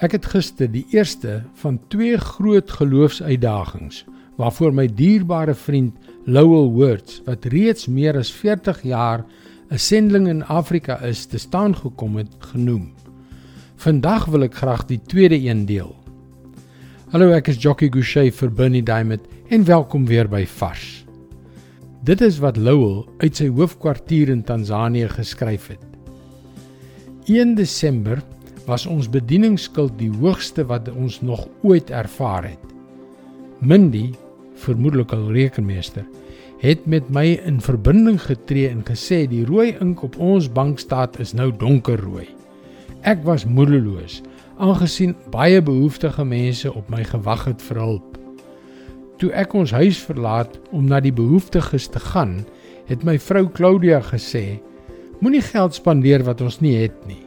Ek het gister die eerste van twee groot geloofsuitdagings waarvoor my dierbare vriend Lowell Words wat reeds meer as 40 jaar 'n sendeling in Afrika is, te staan gekom het genoem. Vandag wil ek graag die tweede een deel. Hallo, ek is Jockey Gouchee vir Bernie Diamond en welkom weer by Vars. Dit is wat Lowell uit sy hoofkwartier in Tansanië geskryf het. 1 Desember was ons bedieningsskuld die hoogste wat ons nog ooit ervaar het. Mindy, vermoedelik al rekenmeester, het met my in verbinding getree en gesê die rooi ink op ons bankstaat is nou donkerrooi. Ek was moedeloos aangesien baie behoeftige mense op my gewag het vir hulp. Toe ek ons huis verlaat om na die behoeftiges te gaan, het my vrou Claudia gesê: Moenie geld spandeer wat ons nie het nie.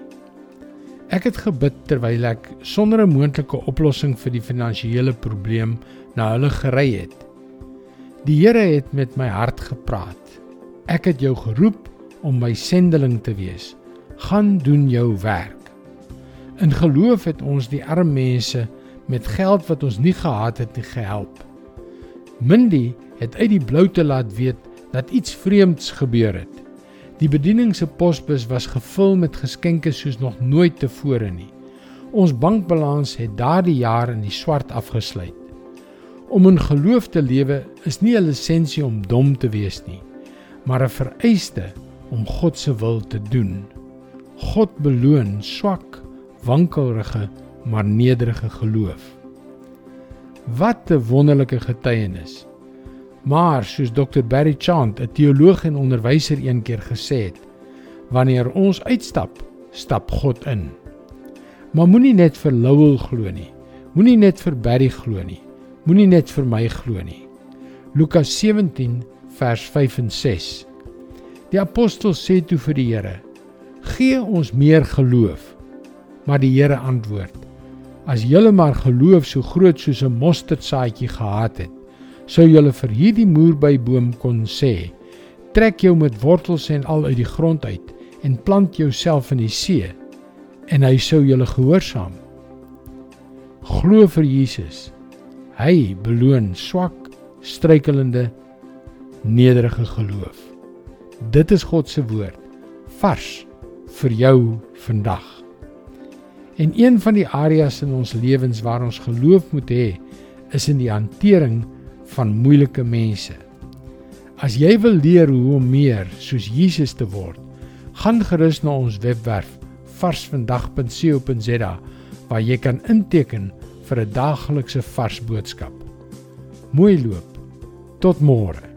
Ek het gebid terwyl ek sonder 'n moontlike oplossing vir die finansiële probleem na hulle gery het. Die Here het met my hart gepraat. Ek het jou geroep om my sendeling te wees. Gaan doen jou werk. In geloof het ons die arme mense met geld wat ons nie gehad het nie gehelp. Mindy het uit die blou te laat weet dat iets vreemds gebeur het. Die bediening se posbus was gevul met geskenke soos nog nooit tevore nie. Ons bankbalans het daardie jaar in die swart afgesluit. Om in geloof te lewe is nie 'n lisensie om dom te wees nie, maar 'n vereiste om God se wil te doen. God beloon swak, wankelrige, maar nederige geloof. Wat 'n wonderlike getuienis. Maar soos Dr Barry Chant, 'n teoloog en onderwyser eendag gesê het, wanneer ons uitstap, stap God in. Maar moenie net vir Lowell glo nie. Moenie net vir Barry glo nie. Moenie net vir my glo nie. Lukas 17 vers 5 en 6. Die apostel sê toe vir die Here: "Gee ons meer geloof." Maar die Here antwoord: "As julle maar geloof so groot soos 'n mosterdsaadjie gehad het, sou julle vir hierdie moerbeiboom kon sê: Trek jou met wortels en al uit die grond uit en plant jouself in die see en hy sou julle gehoorsaam. Glo vir Jesus. Hy beloon swak, struikelende, nederige geloof. Dit is God se woord vars vir jou vandag. En een van die areas in ons lewens waar ons geloof moet hê, is in die hantering van moeilike mense. As jy wil leer hoe om meer soos Jesus te word, gaan gerus na ons webwerf varsvandag.co.za waar jy kan inteken vir 'n daaglikse vars boodskap. Mooi loop. Tot môre.